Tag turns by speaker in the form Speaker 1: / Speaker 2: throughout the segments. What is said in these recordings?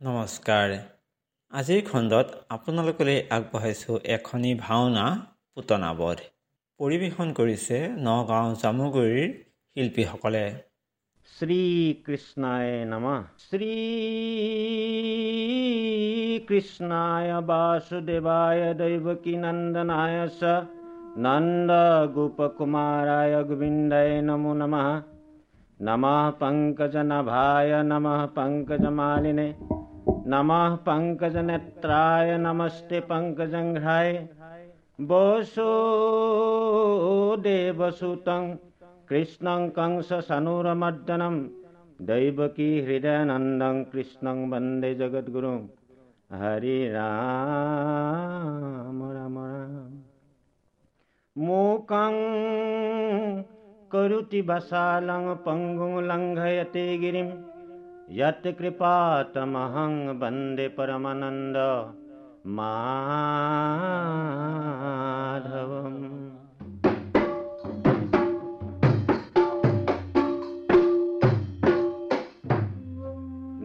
Speaker 1: নমস্কাৰ। আজিৰ খণ্ডত আপোনালোকলৈ আগবঢ়াইছোঁ এখনি ভাওনা পুতনাবধ। পৰিৱেশন কৰিছে নগাঁও জামুগুৰিৰ শিল্পীসকলে।
Speaker 2: শ্ৰীকৃষ্ণায় নম। শ্ৰীকৃষ্ণায় বাসুদেৱায় দৈৱকীনন্দনায় চ নন্দগোপকুমাৰায় গোবিন্দায় নমো নমঃ। নমঃ পঙ্কজনভায় নমঃ পঙ্কজমালিনে। नमः पङ्कजनेत्राय नमस्ते पङ्कजङ्घ्राय वसुदेवसुतं कृष्णं कंससनुरमर्दनं, दैवकी हृदयानन्दं, कृष्णं वंदे जगद्गुरुं। हरिराम राम राम मूकं करुति वसालं पङ्गुं लङ्घयते गिरिम्। यत्कृपातमहं वन्दे परमानन्द माधवम्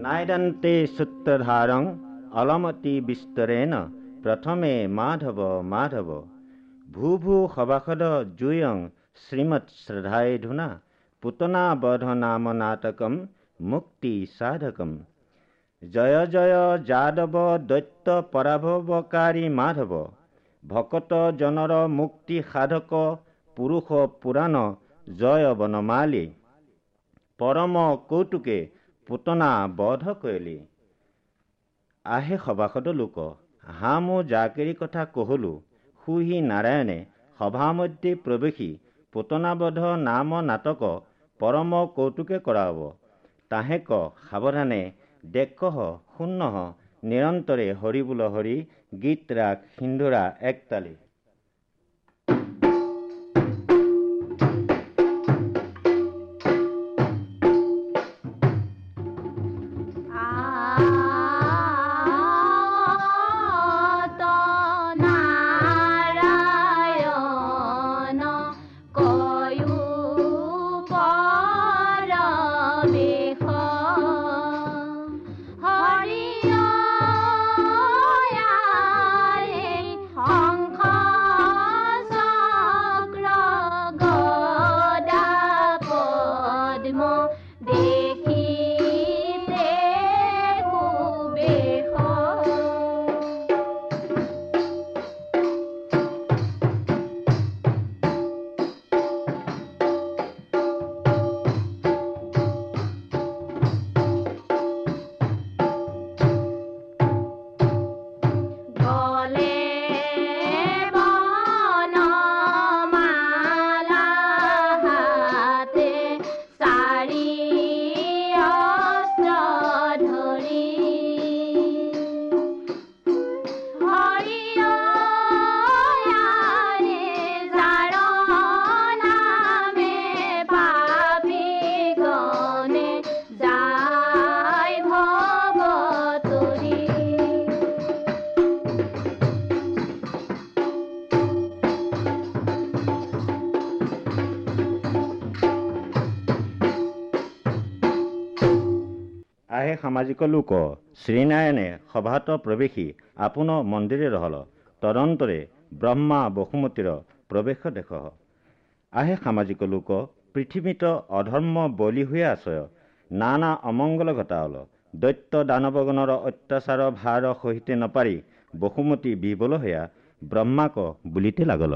Speaker 2: नायदन्ते सूत्रधारं अलमति विस्तरेण प्रथमे माधव माधव भू सभासद जूयं श्रीमत्श्रद्धाय धुना पुतनावध नाम नाटकं মুক্তি সাধকম। জয় জয় যাদৱ দৈত্য পৰাভৱকাৰী মাধৱ। ভকত জনৰ মুক্তি সাধক পুৰুষ পুৰাণ জয় বনমালী। পৰম কৌতুকে পুতনা বধ কৰিলি। আহে সভাসদ লোক। হা মোৰ জাকেৰি কথা কহলো। সুহি নাৰায়ণে সভামধ্যে প্ৰৱেশী পুতনাবধ নাম নাটক পৰম কৌতুকে কৰাব। তাহেক সাৱধানে দেখ শূন্য নিৰন্তৰে হৰি বোল হৰি গীত ৰাগ সিন্ধুৰা একতালি। সামাজিক লোক শ্ৰীনাৰায়ণে সভাত প্ৰৱেশী আপোন মন্দিৰে ৰহল। তদন্তৰে ব্ৰহ্মা বসুমতীৰ প্ৰৱেশ দেখ। আহে সামাজিক লোক পৃথিৱীত অধৰ্ম বলি হৈ আশ্ৰয় নানা অমংগল ঘটাল। দৈত্য দানৱগণৰ অত্যাচাৰ ভাৰ সহিতে নপাৰি বসুমতী বিবল হৈয়া ব্ৰহ্মাক বুলিতে লাগল।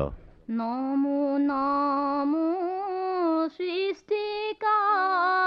Speaker 3: নমো নমো সৃষ্টিকাৰ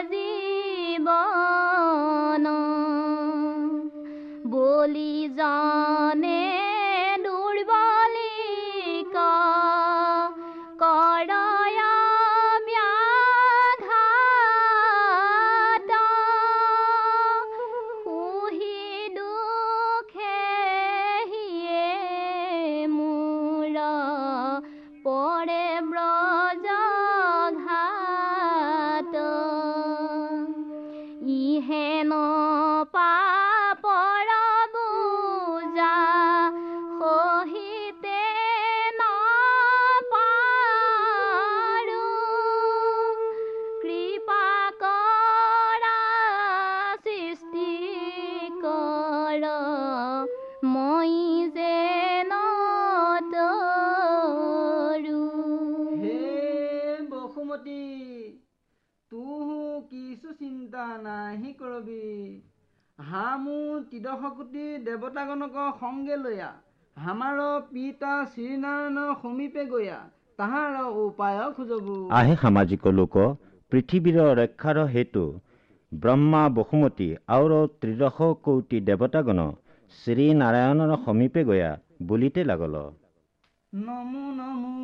Speaker 4: চিন্তা নাহি কৰবি হা মোৰ ত্ৰিদশ কোটি দেৱতাগণক সংগে লৈয়া হামাৰ পিতা শ্ৰীনাৰায়ণৰ সমীপে গৈয়া তাহাৰ উপায় খোজবো।
Speaker 2: আহে সামাজিক লোক পৃথিৱীৰ ৰক্ষাৰ হেতু ব্ৰহ্মা বসুমতী আৰু ত্ৰিদশ কৌটি দেৱতাগণ শ্ৰীনাৰায়ণৰ সমীপে গয়া বুলিতে লাগল।
Speaker 4: নমো নমো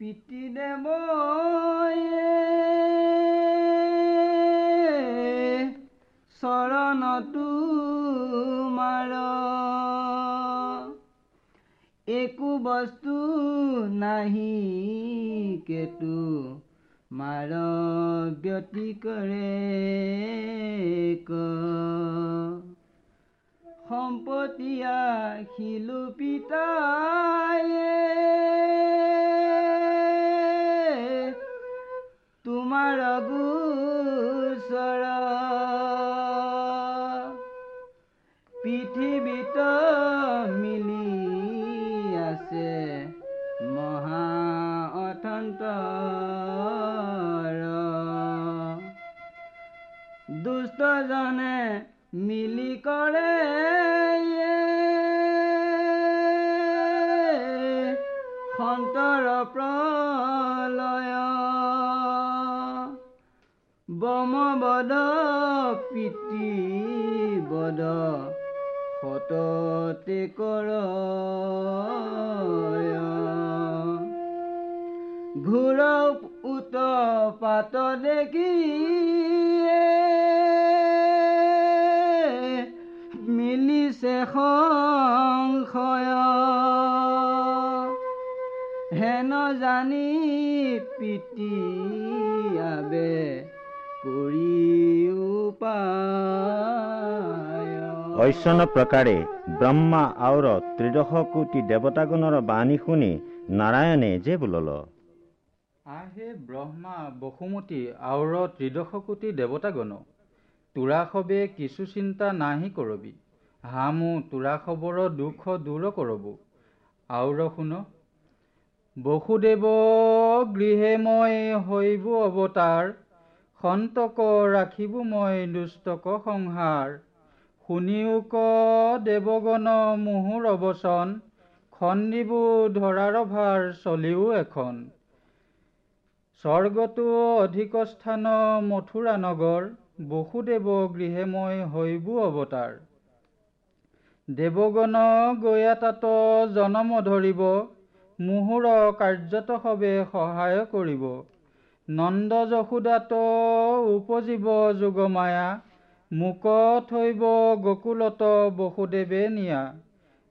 Speaker 4: পিতৃদেৱ চৰণ তোমাৰ একো বস্তু নাহি কেতু মাৰ। ব্যতি কৰে ক। সম্পতিয়া শিলু পিতায়ে। তোমাৰ গোচৰ। দুষ্টজনে মিলি কৰে সন্তৰ প্ৰলয়। বমবদ পিতৃ বদ সততে কৰ। ঘূৰ উত পাত দেখি মিলিছে সংশয় হেন জানি পিতি আবে কৰি উপায়।
Speaker 2: ঐশ্বন প্ৰকাৰে ব্ৰহ্মা আৰু ত্ৰিদশ কোটি দেৱতাগণৰ বাণী শুনি নাৰায়ণে যে বোলল।
Speaker 5: আহে ব্ৰহ্মা বসুমতী আউৰ ত্ৰিদশ কোটি দেৱতাগণ। তোৰা সবে কিছু চিন্তা নাহি কৰবি। হামো তোৰা খবৰ দুখ দূৰ কৰবো। আউৰ শুন বসুদেৱ গৃহে মই হৈবো অৱতাৰ সন্তক ৰাখিব মই দুষ্টক সংহাৰ। শুনিও ক দেৱগণ মুহুৰ অৱচন খন্দিব ধৰাৰ ভাৰ চলিও এখন। স্বৰ্গতো অধিক স্থান মথুৰা নগৰ বসুদেৱ গৃহে মই হৈবো অৱতাৰ। দেৱগণ গয়া তাত জনম ধৰিব মুহুৰ কাৰ্যত সবে সহায় কৰিব। নন্দ যশোদাত উপজীৱ যোগমায়া মোক থৈব গকুলত বসুদেৱে নিয়া।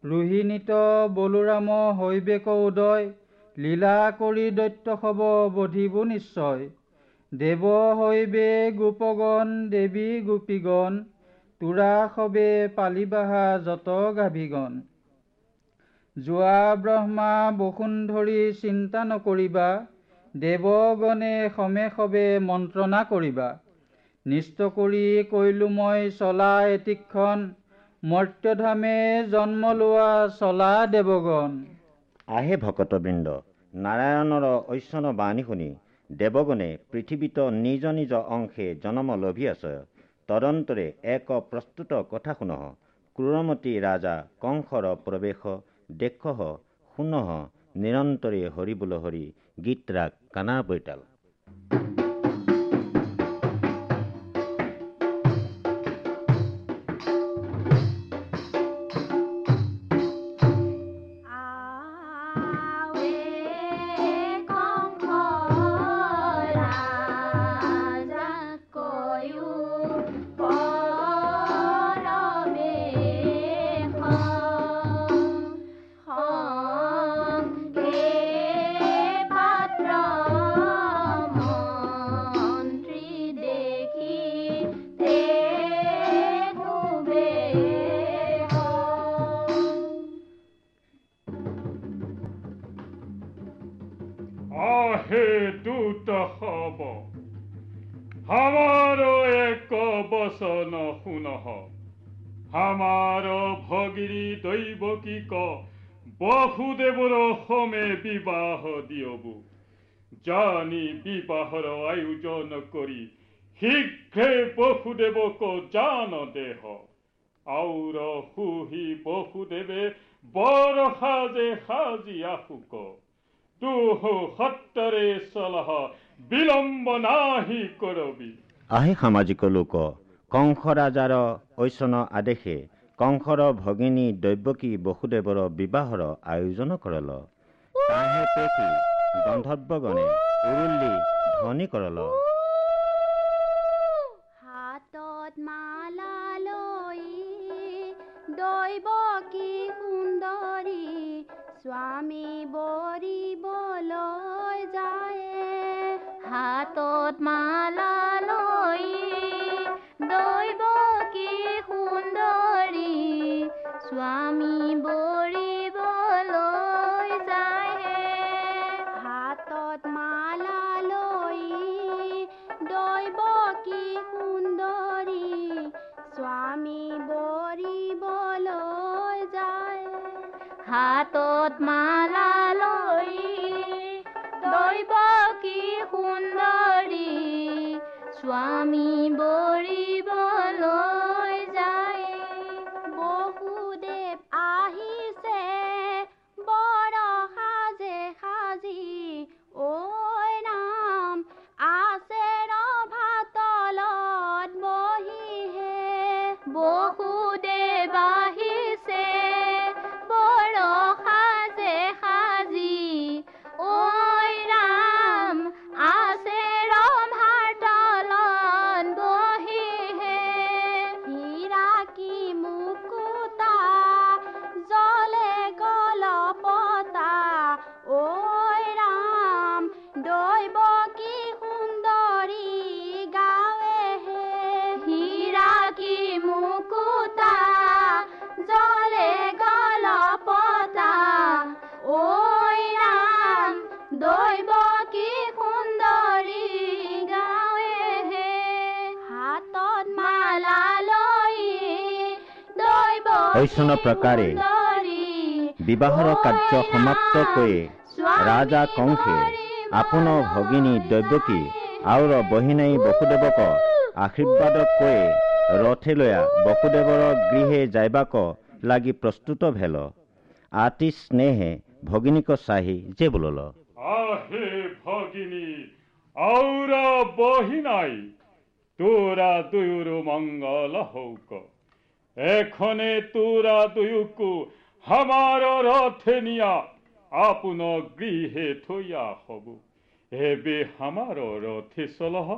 Speaker 5: ৰোহিণীত বলোৰাম হৈবেক উদয় লীলা কৰি দৈত্য সব বধিব নিশ্চয়। দেৱ হৈবে গোপগণ দেৱী গোপীগণ তোৰা সবে পালিবাহা যত গাভীগণ যোৱা ব্ৰহ্মা বসুন্ধৰি চিন্তা নকৰিবা দেৱগণে সমে সবে মন্ত্ৰণা কৰিবা। নিষ্ট কৰি কৈলো মই চলা এটিক্ষণ মৰ্ত্যধামে জন্ম লোৱা চলা দেৱগণ।
Speaker 2: আহে ভকতবৃন্দ নাৰায়ণৰ ঐশ্বন বাণী শুনি দেৱগণে পৃথিৱীত নিজ নিজ অংশে জনম লভি আছে। এক প্ৰস্তুত কথা শুনহ ক্ৰূৰমতী ৰাজা কংসৰ প্ৰৱেশ দেখহ শুনহ নিৰন্তৰে হৰিবোল হৰি গীত ৰাগ কানাৰ বৈতাল।
Speaker 6: ভগিনী দৈবকীক বহুদেৱৰ সমে বিবাহ দিয়বু। জানি বিবাহৰ আয়োজন কৰি শীঘ্ৰে বসুদেবক জান দেহ। আউৰ সুহি বসুদেবে বৰ সাজে সাজিয়া শুক তুহ সত্তৰে চলহ বিলম্ব নাহি কৰবি।
Speaker 2: আহে সামাজিক লোক কংস ৰাজাৰ ঐচন আদেশে কংসৰ ভগিনী দৈৱকী বসুদেৱৰ বিবাহৰ আয়োজন কৰল। তাহে গন্ধৰ্বগণে উৰুল্লি ধ্বনি কৰল।
Speaker 7: হাতত মালা লৈ দৈৱ কি সুন্দৰী স্বামী বৰিবলৈ যায়। হাতত মালা স্বামী বৰিবলৈ যায় হাতত মালা লৈ দৈৱ কি সুন্দৰী স্বামী বৰিবলৈ যায়। হাতত মালা লৈ দৈৱ কি সুন্দৰী স্বামী বৰিবলৈ
Speaker 2: ঐশ্বন প্ৰকাৰে বিবাহৰ কাৰ্য সমাপ্ত কৰি ৰাজা কংসে আপোন ভগিনী দৈৱকী আৰু বহিনাই বসুদেৱক আশীৰ্বাদ কৰি ৰথেলৈয়া বসুদেৱৰ গৃহে যাইবাক লাগি প্ৰস্তুত ভেল। আতি স্নেহে ভগিনীক চাহি যে বোলল।
Speaker 6: আহে ভগিনী আউৰ বহিনাই তোৰা দুয়ুৰ মঙ্গল হৌক। এখনে তোরা দুয়ুকু আমার রথে নিয়া আপন গৃহে থইয়া হব। এবে আমার রথে চলহ।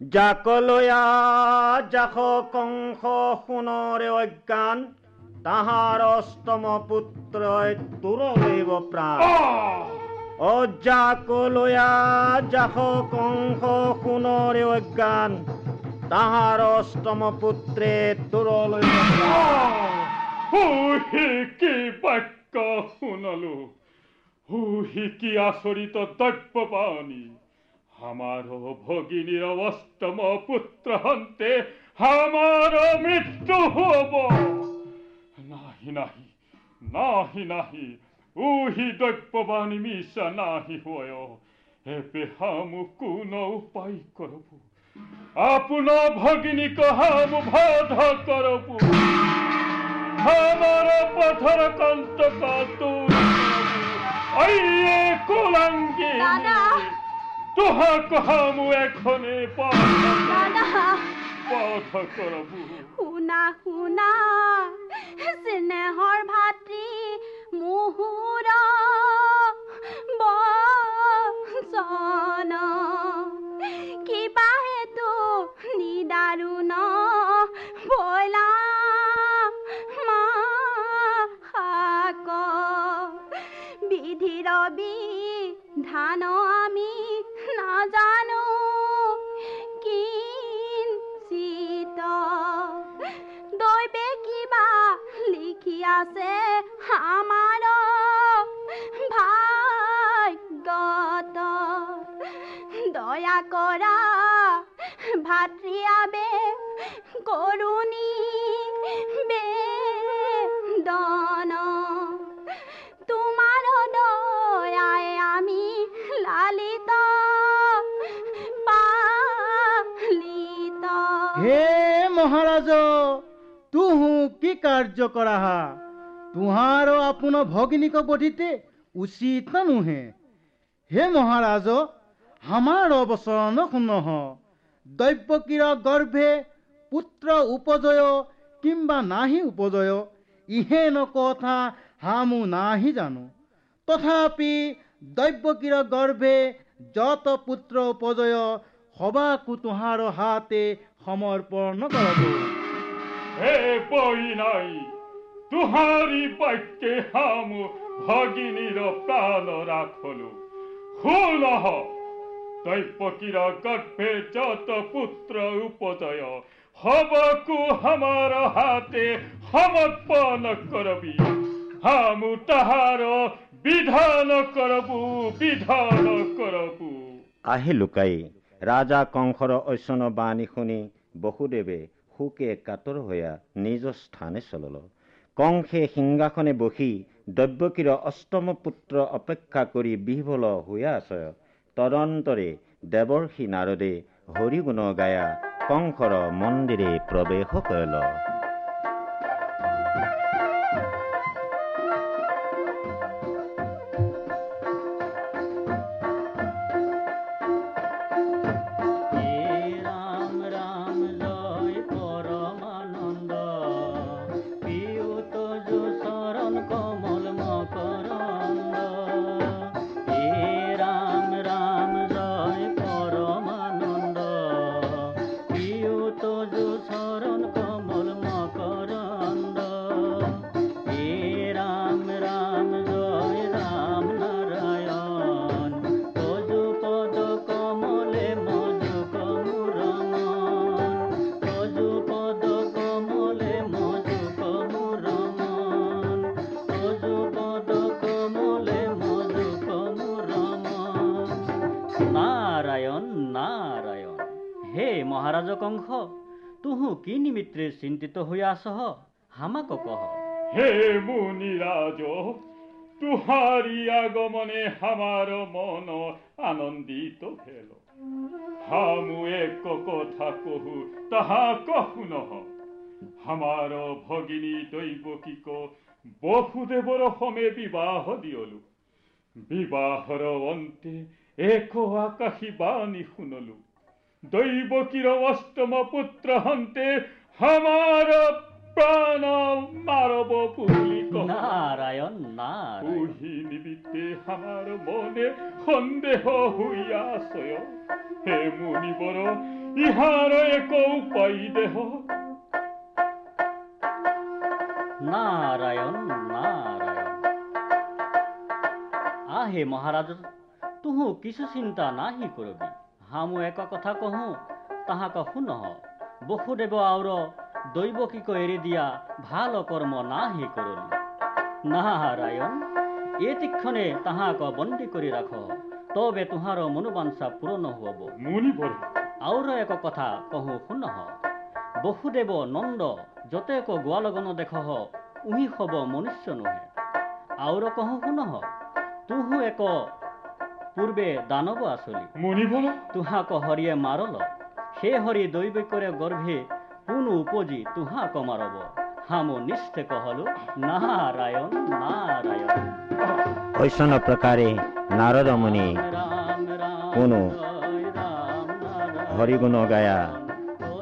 Speaker 2: জাকলয়া জাখ কংস সোণৰে অজ্ঞান তাহাৰ অষ্টম পুত্ৰই তোৰলৈব প্ৰাণ। অজাকলয়া জাখ কংস সোণৰে অজ্ঞান তাহাৰ অষ্টম পুত্ৰে তোৰলৈব প্ৰাণ
Speaker 6: হুহি কি বাক্য শুনলো? হুহি কি আচৰিত দ্ৰব্য পানী আমাৰ ভগিনীৰ অষ্টম পুত্ৰ হন্তে আমাৰ মৃত্যু হব। নাহি নাহি নাহি নাহি উহি দ্ৰব্যবাণী মিছা নাহি হয়। এবে হামু কোন উপায় কৰবো। আপোনাৰ ভগিনীক হামু বাধ কৰবো। আমার পথর কন্তক তুই আইয়ে কোলাঙ্গি
Speaker 7: দাদা।
Speaker 6: তোহাক হামু এখনে পথ করবু
Speaker 7: শুনা শুনা স্নেহৰ ভাতৃ মুহুৰ বচন কিবা হেতু নিদাৰুণ বইলা বিধিৰ বিধান আমি নাজানো কিঞ্চিত দৈৱে কিবা লিখি আছে আমাৰ ভাগ্যত। দয়া কৰা ভাতৃ আবে কৰুণী বেদন।
Speaker 8: কার্য করাহা তুহার আপন ভগিনীক বধিতে উচিত না নুহে। হে মহারাজ আমার অবসরণ শুনহ দৈব্যকীর গর্ভে পুত্র উপজয় কিংবা নাহি উপজয় ইহেন কথা হামু নাহি জানো। তথাপি দৈব্যকীর গর্ভে যত পুত্র উপজয় সবাকু তুহার হাতে সমর্পণ করব
Speaker 6: হে বাক্যে ভগিনীর প্রাণ রাখলু দৈপকীর গর্ভে যত পুত্র উপজয় হবকু আমার হাতে সমর্পণ করবি হামু তাহার বিধান করবু বিধান করবু
Speaker 2: লুকাই ৰাজা কংসৰ ঐশ্বন বাণী শুনি বসুদেৱে শোকে কাতৰ হৈয়া নিজ স্থানে চলল। কংসে সিংহাসনে বহি দৈব্যকীৰ অষ্টম পুত্ৰ অপেক্ষা কৰি বিহ্বল হৈয়া আছে। তদন্তৰে দেৱৰ্ষি নাৰদে হৰিগুণ গায়া কংসৰ মন্দিৰে প্ৰৱেশ কৰিল।
Speaker 9: চিন্তিত হইয়া আসহ হামাক কহ।
Speaker 6: হে মুনিরাজ তুহারি আগমনে আমার মন আনন্দিত ভেল। হামু এক কথা কহু, তাহা কহু নহ। আমার ভগিনী দৈবকীক বহুদেবর হমে বিবাহ দিয়লু। বিবাহর অন্তে এক আকাশী বাণী শুনলু। দৈবকীর অষ্টম পুত্র হন্তে আমার প্রাণ মারব পুলি
Speaker 9: নারায়ণ নারায়ণ
Speaker 6: উহি নিমিত্তে আমার মনে সন্দেহ হইয়াছয় হে মুনিবর ইহার এক উপায় দেহ
Speaker 9: নারায়ণ নারায়ণ আহে মহারাজ তুহু কিছু চিন্তা নাহি করবি হামু এক কথা কহু তাহাক শুনহ বসুদেব আউৰ দৈবকীক এৰি দিয়া ভাল কৰ্ম নাহি কৰলি নাৰায়ণ এতিক্ষণে তাহাক বন্দী কৰি ৰাখ তবে তুহাৰ মনোবাঞ্ছা পূৰণ হব। আউৰ এক কথা কহু শুনহ বসুদেৱ নন্দ যতেক গোৱালগন দেখহ উহি হব মনুষ্য নোহে। আউৰ কহু শুনহ তুহু এক পূৰ্বে দানৱ আচলি তুহাক হৰিয়ে মাৰল সেই হৰি দৈবক্যৰে গৰ্ভে পুনু উপজি তুহাক মাৰব হামু নিষ্ঠে কহলো নাৰায়ণ নাৰায়ণ
Speaker 2: ঐশ্বন প্ৰকাৰে নাৰদ মুনি
Speaker 9: ৰাম ৰাম
Speaker 2: কোনো
Speaker 9: জয় ৰাম নাৰায়ণ
Speaker 2: হৰিগুণ গায়া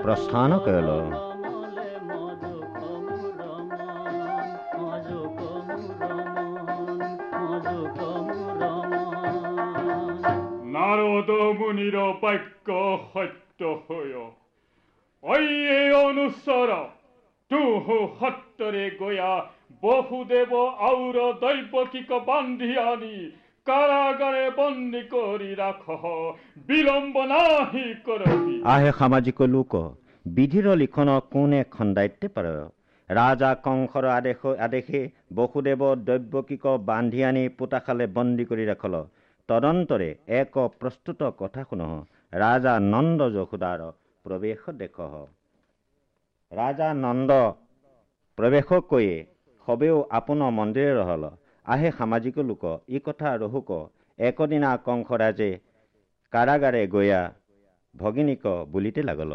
Speaker 2: প্ৰস্থান কৰিল
Speaker 9: কমলে মধুক মুৰমন, মধুক মুৰমন, মধুক মুৰমন।
Speaker 6: নাৰদ মুনিৰ বাক্য সত্য তুহু সত্যৰে গয়া বহুদেব আউৰ দৈবকীক বান্ধি আনি কাৰাগাৰে বন্দী কৰি ৰাখ বিলম্ব নাহি কৰবি
Speaker 2: আহে সামাজিক লোক বিধিৰ লিখন কোনে খণ্ডাইতে পাৰ? ৰাজা কংসৰ আদেশ আদেশে বসুদেৱ দৈৱকীক বান্ধি আনি পোতাশালে বন্দী কৰি ৰাখল। তদন্তৰে এক প্ৰস্তুত কথা শুনহ ৰাজা নন্দ যশোদাৰ প্ৰৱেশ দেখ। ৰাজা নন্দ প্ৰৱেশক কৈয়ে সবেও আপোনাৰ মন্দিৰে ৰহল। আহে সামাজিক লোক। ই কথা ৰহুক। একদিনা কংসৰাজে কাৰাগাৰে গৈয়া ভগিনীক বুলিতে লাগল।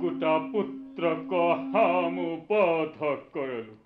Speaker 6: গোটা পুত্ৰক হাম পথ কৰিলোঁ।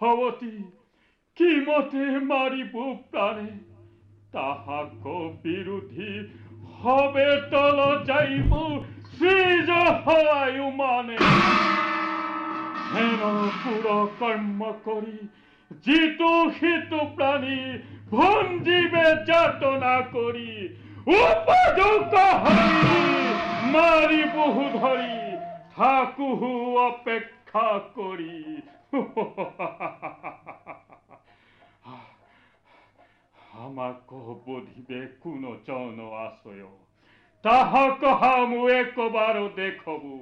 Speaker 6: গর্ভবতী কি মতে মারিব প্রাণে তাহাক বিরোধী হবে তল যাইব শ্রীজ হয় মানে হেন পুর কর্ম করি, জিত হিত প্রাণী ভঞ্জিবে যাতনা করি। উপযুক্ত হরি মারি বহু ধরি থাকুহু অপেক্ষা করি। আমাক বোধিবে কোন জন আশয় তাহাক হামু একবার দেখবু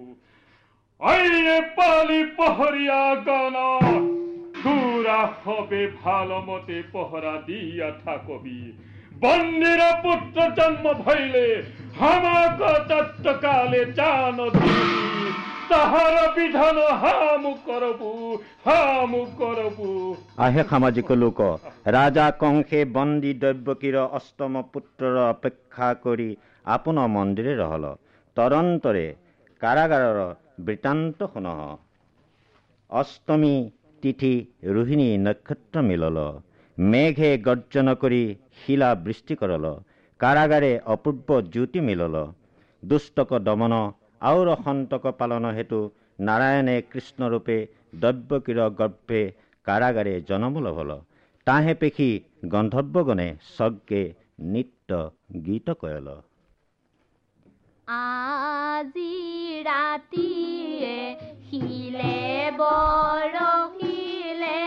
Speaker 6: আইয়ে পালি পহরিয়া গণ তুরা হবে ভালো মতে পহরা দিয়া থাকবি বন্দির পুত্র জন্ম ভইলে হামাক তত্ত্বকালে জান দিবি তাহাৰ বিধান হামু কৰবু হামু কৰবু।
Speaker 2: আহে সামাজিক লোক ৰাজা কংসে বন্দী দৈৱকীৰ অষ্টম পুত্ৰৰ অপেক্ষা কৰি আপোন মন্দিৰে ৰহল তদন্তৰে কাৰাগাৰৰ বৃত্তান্ত শুনহ। অষ্টমী তিথি ৰোহিণী নক্ষত্ৰ মিলল। মেঘে গৰ্জন কৰি শিলা বৃষ্টি কৰল কাৰাগাৰে অপূৰ্ব জ্যোতি মিলল। দুষ্টক দমন আউৰ সন্তক পালন হেতু নাৰায়ণে কৃষ্ণৰূপে দৈৱকীৰ গৰ্ভে কাৰাগাৰে জনম লভল তাহে পেশী গন্ধৰ্বগণে স্বৰ্গে নিত্য গীত কয়ল।
Speaker 3: আজি ৰাতিয়ে শিলে বৰশিলে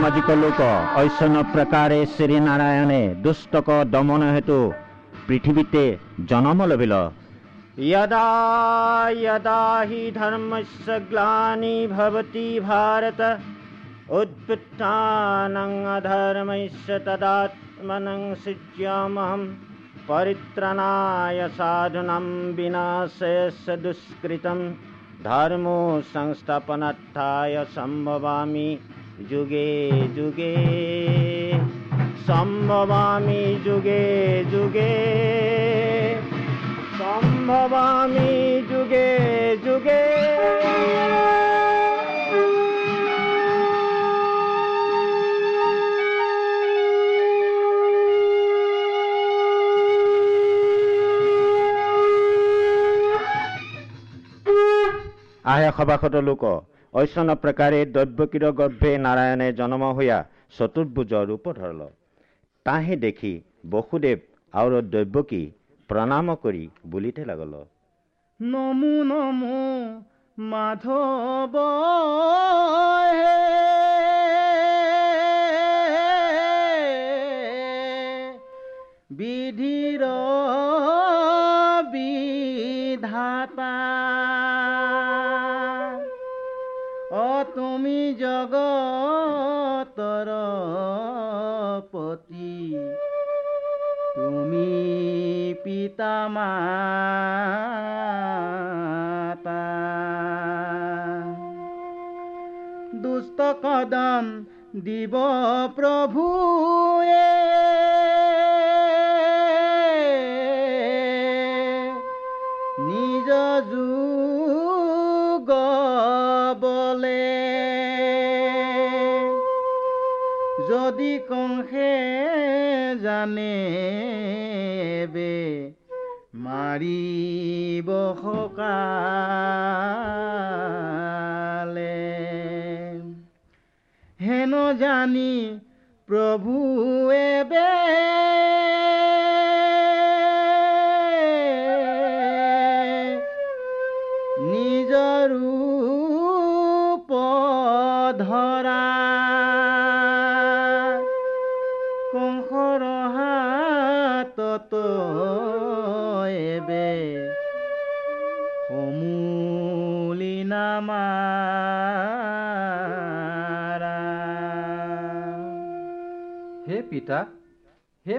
Speaker 2: ସାମାଜିକ ଲୋକ ଐସନ ପ୍ରକାରେ ଶ୍ରୀନାରାୟଣେ ଦୁଷ୍ଟକ ଦମନ ହେତୁ ପୃଥିବୀତେ जन्म लभिल यदा यदा हि धर्मस्य ग्लानी भवति भारत उद्वृत्तानम् अधर्मस्य तदात्मनं सृज्यामहं परित्रणाय साधुनं विनाशयस्य दुष्कृतं धर्मो संस्थापनार्थाय सम्भवामि যুগে যুগে সম্ভবামি যুগে যুগে সম্ভবামি যুগে যুগে। আহে সবাসত লোক। ঐশ্বন প্ৰকাৰে দৈব্যকীৰ গৰ্ভে নাৰায়ণে জন্ম হোৱা চতুৰ্ভুজৰ ৰূপ ধৰল। তাহে দেখি বসুদেৱ আৰু দৈব্যকী প্ৰণাম কৰি বুলিতে লাগল।
Speaker 8: নমো নমো মাধৱ বিধিৰ তুমি জগতৰ পতি। তুমি পিতা মাতা দুষ্ট কদম দিব প্ৰভুৱে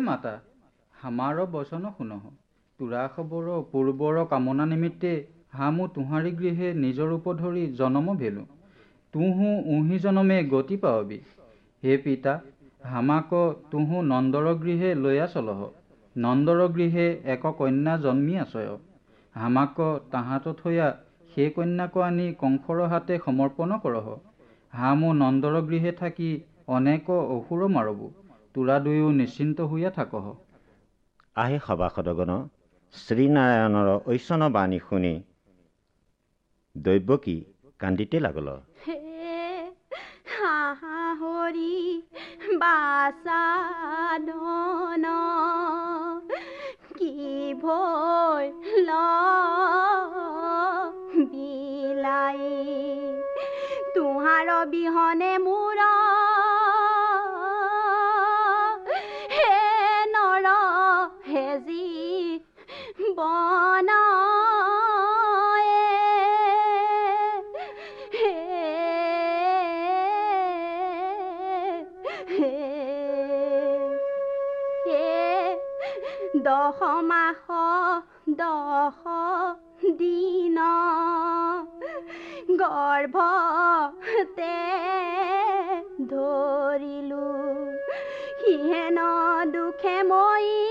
Speaker 8: মাতা হামাৰ বচন শুনহ। তোৰা খবৰ পূৰ্বৰ কামনা নিমিত্তে হামো তোহাৰী গৃহে নিজৰ ৰূপ ধৰি জনম ভেলো। তুহো উহি জনমে গতি পাৱবি। হে পিতা হামাক তুহো নন্দৰ গৃহে লৈয়া চলহ নন্দৰ গৃহে এক কন্যা জন্মি আছয়। হামাক তাহাঁত থৈয়া সেই কন্যাক আনি কংসৰ হাতে সমৰ্পণ কৰহ। হামো নন্দৰ গৃহে থাকি অনেক অসুৰ মাৰবো। তোৰা দুয়ো নিশ্চিন্ত হৈয়া থাকহ।
Speaker 2: আহে সভাসদগণ শ্ৰীনাৰায়ণৰ ঐশ্বন বাণী শুনি দৈৱকী কান্দিতে লাগল।
Speaker 7: হে হাহৰি বাচাদন কি বিলাই তোহাৰ বিহনে মোৰ দহ মাহ দহ দিন গৰ্ভতে ধৰিলো সিহেন দুখে মই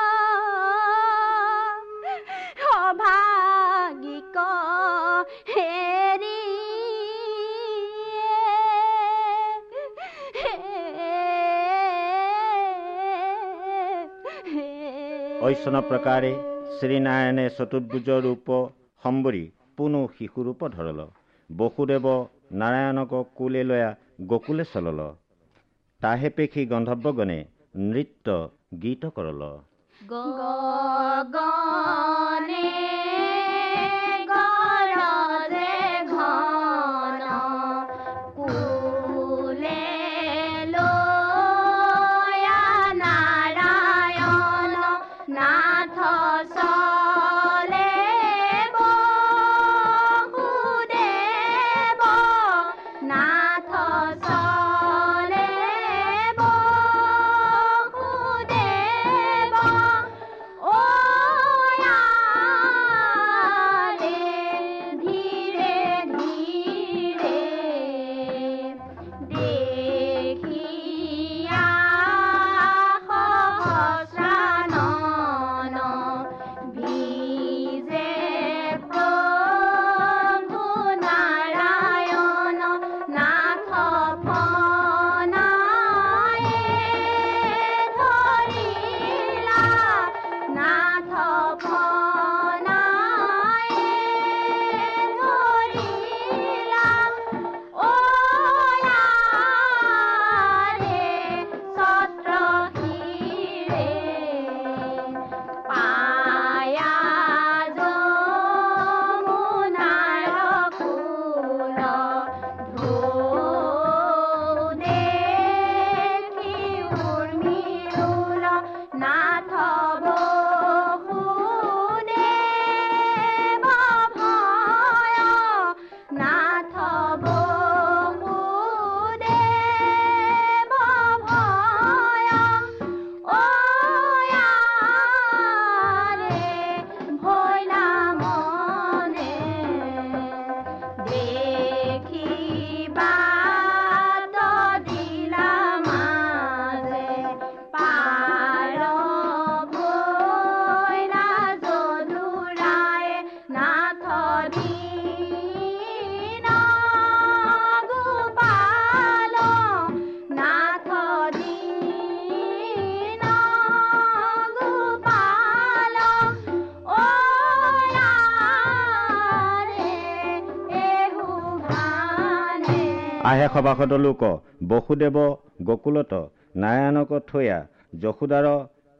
Speaker 2: ঐশ্বন প্ৰকাৰে শ্ৰীনাৰায়ণে চতুৰ্ভুজৰ ৰূপ সম্বৰি পুনৌ শিশু ৰূপ ধৰল। বসুদেৱ নাৰায়ণক কুলে লয়া গকুলে চলল। তাহে পেখি গন্ধৰ্বগণে নৃত্য গীত কৰল। আহে সভাসদ লোক বসুদেৱ গকুলত নাৰায়ণক থৈয়া যশোদাৰ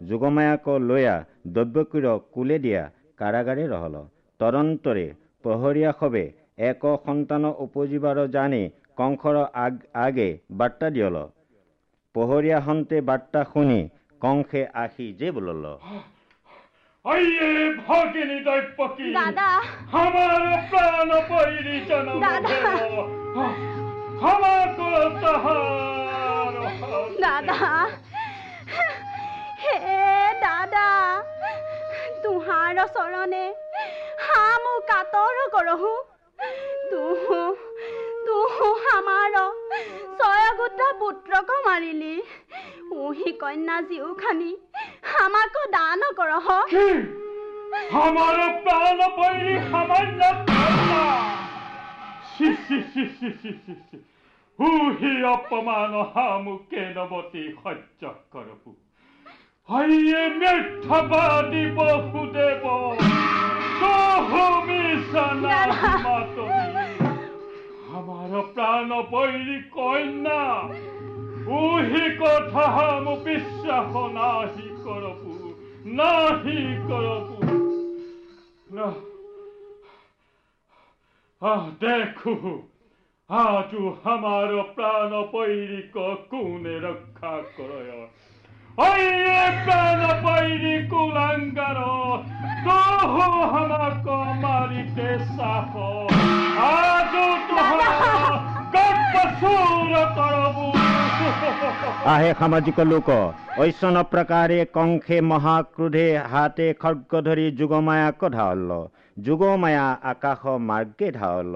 Speaker 2: যুগমায়াক লৈয়া দব্যকীৰ কুলে দিয়া কাৰাগাৰে ৰহল। তদন্তৰে প্ৰহৰীয়া সবে এক সন্তান উপজিবাৰ জানি কংসৰ আগ আগে বাৰ্তা দিয়ল। প্ৰহৰীয়া সন্তে বাৰ্তা শুনি কংসে আহি যে বোলল
Speaker 6: আইয়ে ভগিনী দৈপকী
Speaker 7: দাদা।
Speaker 6: আমাৰ প্ৰাণ পৈৰি জনম
Speaker 7: দাদা। হে দাদা তুহাৰ চৰণে হা কাতৰ কৰহো। তুহু তুহু আমাৰ ছয়গোটা পুত্ৰক মাৰিলি। উহি কন্যা জীউ খানি আমাক দান কৰহ।
Speaker 6: আমাৰ প্ৰাণ পৈৰি সামান্য উহি অপমান হামুকে নবতী সহ্য মিথ্যাবাদী বহুদেব তহমি সানা মাতমি আমার প্রাণ বৈরি কন্যা উহি কথা হামু বিশ্বাস নাহি করবু নাহি করবু না আজু আমাৰ প্ৰাণ পৈৰিক কোনে ৰক্ষা কৰয় অয়ে প্ৰাণ
Speaker 2: আহে সামাজিক লোক ঐশ্বন প্ৰকাৰে কংসে মহাক্ৰোধে হাতে খৰ্গ ধৰি যুগমায়াক ধাৱল যুগমায়া আকাশ মাৰ্গে ধাৱল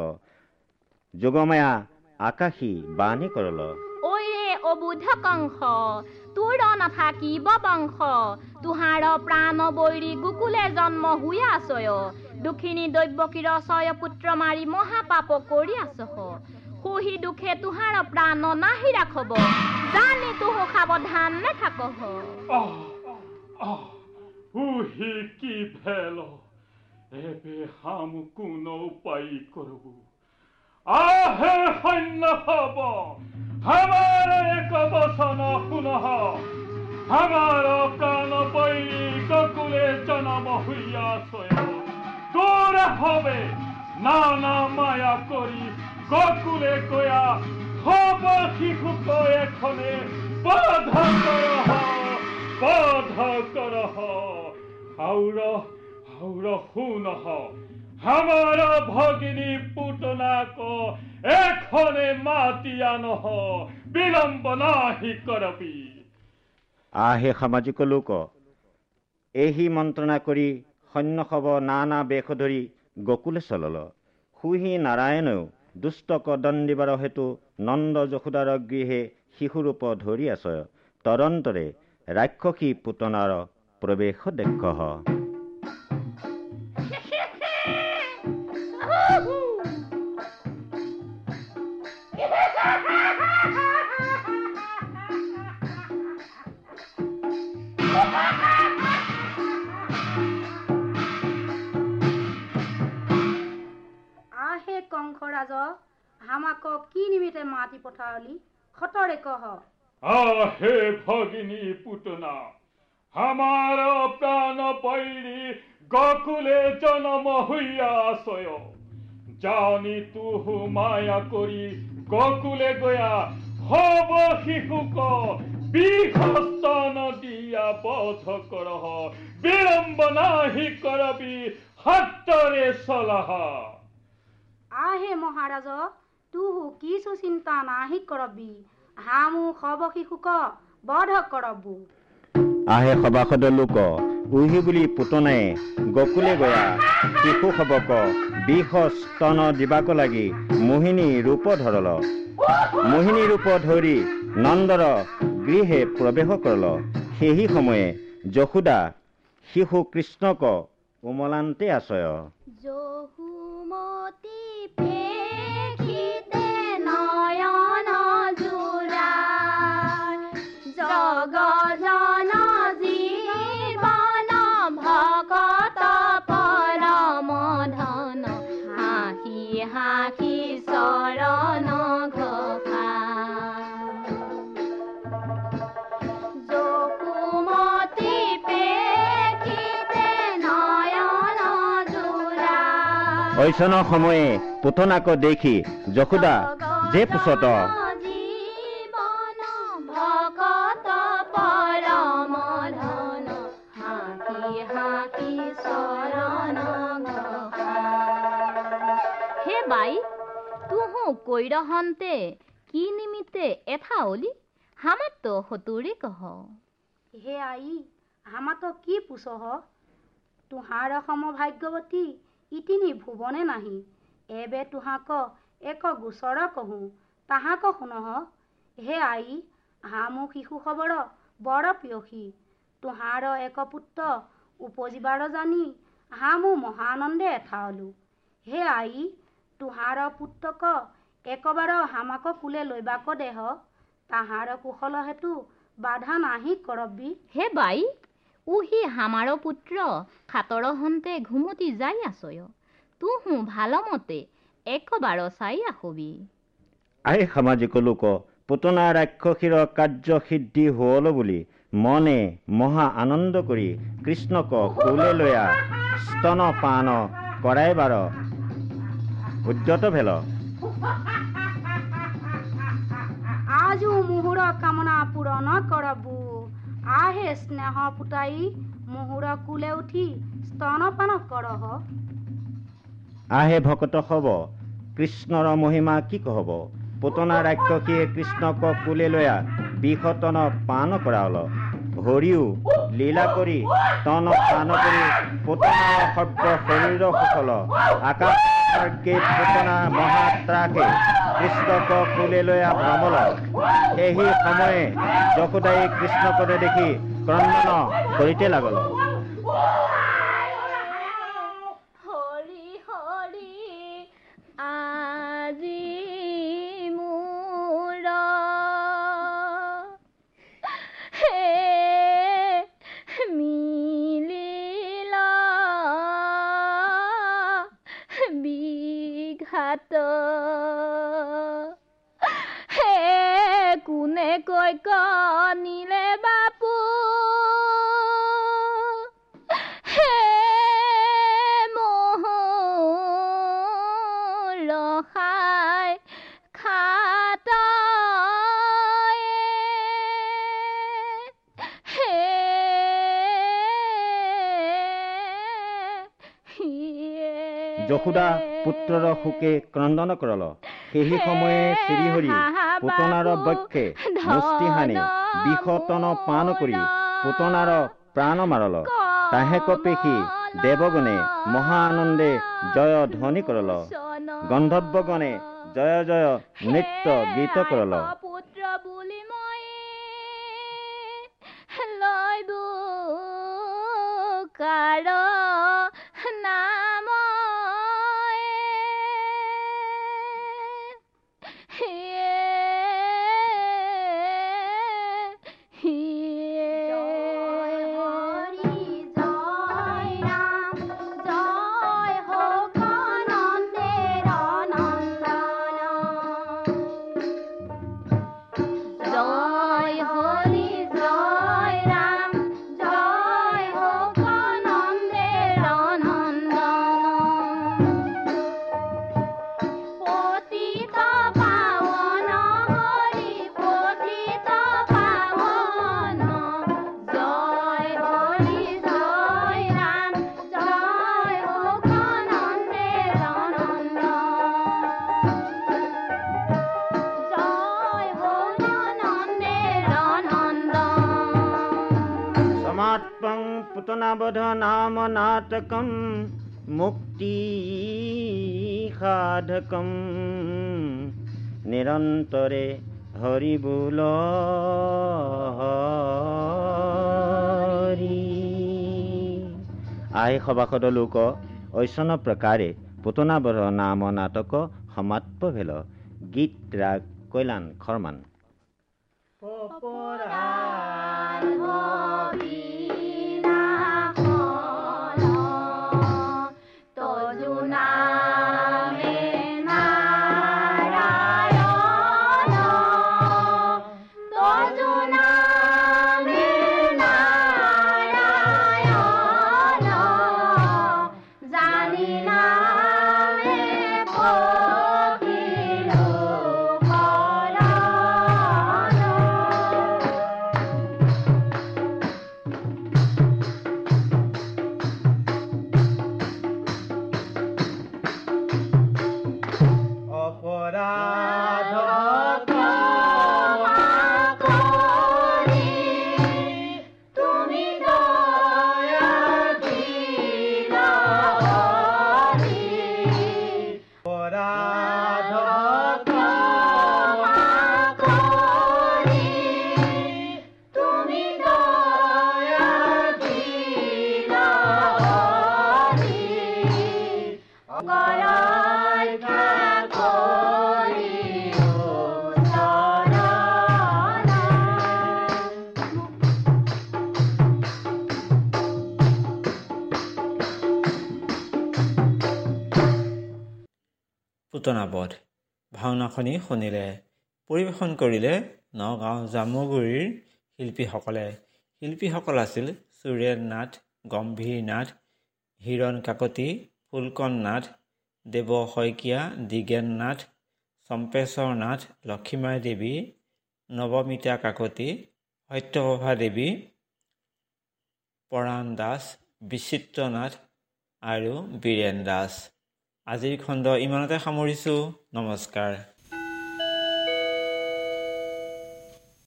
Speaker 2: যুগমায়া আকাশী বাণী কৰল।
Speaker 7: ঐৰে অবুধ কংস তোৰ নাথাকিব বংশ। তোহাৰ প্ৰাণ বৈৰী গোকুলে জন্ম হৈ আছয়। দুখিনী দৈৱকীৰ ছয় পুত্ৰ মাৰি মহাপাপ কৰি আছহ সহি দুখে তোহাৰ প্ৰাণ নাহি ৰাখব। জানি তোহ সাৱধান নেথাকহ।
Speaker 6: আহ আহ উহি কি ভেল এবে হাম কোন উপায় করব আহে সৈন্য হব আমার এক বসন শুনহ আমার প্রাণ বৈ গকুলে জনম সয় তোর হবে নানা মায়া করি গকুলে কয়া হব শিশুক এখনে বাধ করহ বাধ করহ হাউর হাউর শুনহ। আমাৰ ভগিনী পুতনাক এখনে মাতিয়া নহ বিলম্ব নাহি কৰবি
Speaker 2: আহে সামাজিক লোক এহি মন্ত্ৰণা কৰি সৈন্যসৱ নানা বেশ ধৰি গকুলে চলল। সুহি নাৰায়ণেও দুষ্টক দণ্ডিবাৰ হেতু নন্দ যশোদাৰ গৃহে শিশুৰূপ ধৰি আছয় তদন্তৰে ৰাক্ষসী পুতনাৰ প্ৰৱেশ দেখ
Speaker 10: কংসৰাজ হামাক কি নিমিত্তে মাতি পঠালি? সতৰে কহ।
Speaker 6: আহে ভগিনী পুতনা আমার প্রাণ পৈরি গকুলে জনম হইয়া আসয় জানি তুহু মায়া করি গকুলে গয়া হব শিশুক বিহস্তন দিয়া বধ করহ বিলম্ব নাহি করবি হাতরে চলাহা।
Speaker 10: আহে মহাৰাজ তুহু কিছু চিন্তা নাহি কৰবি। হামু সব শিশুক বধ কৰবো।
Speaker 2: আহে সভাসদ লোক উহি বুলি পুতনাই গকুলে গয়া। শিশু সবক বিষ স্তন দিবাক লাগি মোহিনী ৰূপ ধৰল। মোহিনী ৰূপ ধৰি নন্দৰ গৃহে প্ৰৱেশ কৰল। সেই সময়ে যশোদা শিশু কৃষ্ণক উমলান্তে আছয়
Speaker 7: যহুমতি
Speaker 3: ঐচনৰ সময়ে পুতনাক দেখি যশোদা যে পুছত।
Speaker 7: চৰণ হে বাই তুহু কৈৰহন্তে কি নিমিত্তে এঠা অলি? হামাত সতুৰে কহ।
Speaker 10: হে আই হামাতো কি পুছহ তুহাৰ সমভাগ্যৱতী ইতিনি ভুৱনে নাহি। এবে তুহাক এক গোচৰ কহোঁ তাহাক শুনহ হে আই হামু শিশু খবৰ বৰ পিয়সী তুহাৰ এক পুত্ৰ উপজিবাৰ জানি হামু মহানন্দে এঠাৱলো হে আই তুহাৰ পুত্ৰক একবাৰ হামাক কোলে লৈবাক দেহ তাহাৰ কুশল হেতু বাধা নাহি কৰবি।
Speaker 7: হে বাই উহি হামাৰ পুত্ৰ খাতৰ হন্তে ঘুমতি যাই আছয়। তুহু ভালমতে একবাৰ চাই আহবি।
Speaker 3: আই সামাজিক লোক পুতনা ৰাক্ষসীৰ কাৰ্য সিদ্ধি হ'ল বুলি মনে মহা আনন্দ কৰি কৃষ্ণক কোলে লৈয়া স্তন পান কৰাইবাৰ উদ্যত ভেল।
Speaker 10: আজু মুহুৰ কামনা পূৰণ কৰবু। আহে স্নেহ ফুটাই মুহুৰ কুলে উঠি স্তনপান কৰহ
Speaker 3: আহে ভকত হব কৃষ্ণৰ মহিমা কি কহব পুতনা ৰাক্ষসীয়ে কৃষ্ণক কোলে লৈয়া বিষতন পান কৰাল হৰিও লীলা কৰি, তন স্থান কৰি পুতনা শব্দ শৰীৰ সকল আকাশ মাৰ্গে পুতনা মহাত্ৰাকে কৃষ্ণক ফুলে লৈয়া ভ্ৰমল সেই সময়ে যশোদায়ী কৃষ্ণকৰে দেখি ক্ৰন্দন কৰিতে লাগল। যশোদা পুত্ৰৰ শোকে ক্ৰন্দন কৰল। সেই সময়ে শ্ৰীহৰি পুতনাৰ বক্ষে মুষ্টি সানি বিষতন পান কৰি পুতনাৰ প্ৰাণ মাৰল। তাহেক পেশী দেৱগণে মহা আনন্দে জয় ধ্বনি কৰল। গন্ধৰ্বগণে জয় জয় নৃত্য গীত কৰল। পুতনাবধ নাম নাটকম মুক্তি সাধকম নিৰন্তৰে হৰি বোল হৰি। আই সভাসদ লোক ঐচন প্ৰকাৰে পুতনাবধ নাম নাটক সমাপ্ত ভেল। গীত ৰাগ কৈলান খৰমান
Speaker 1: পুতনাবধ ভাওনাখনি শুনিলে পৰিৱেশন কৰিলে নগাঁও জামুগুৰিৰ শিল্পীসকলে। শিল্পীসকল আছিল চুৰেণ নাথ গম্ভীৰ নাথ হিৰণ কাকতি ফুলকণ নাথ দেৱ শইকীয়া দ্বিগেন নাথ চম্পেশ্বৰ নাথ লক্ষীমাই দেৱী নৱমিতা কাকতি সত্যপ্ৰভা দেৱী পৰাণ দাস বিচিত্ৰ নাথ আৰু বীৰেণ দাস। আজিৰ খণ্ড ইমানতে সামৰিছোঁ। নমস্কাৰ।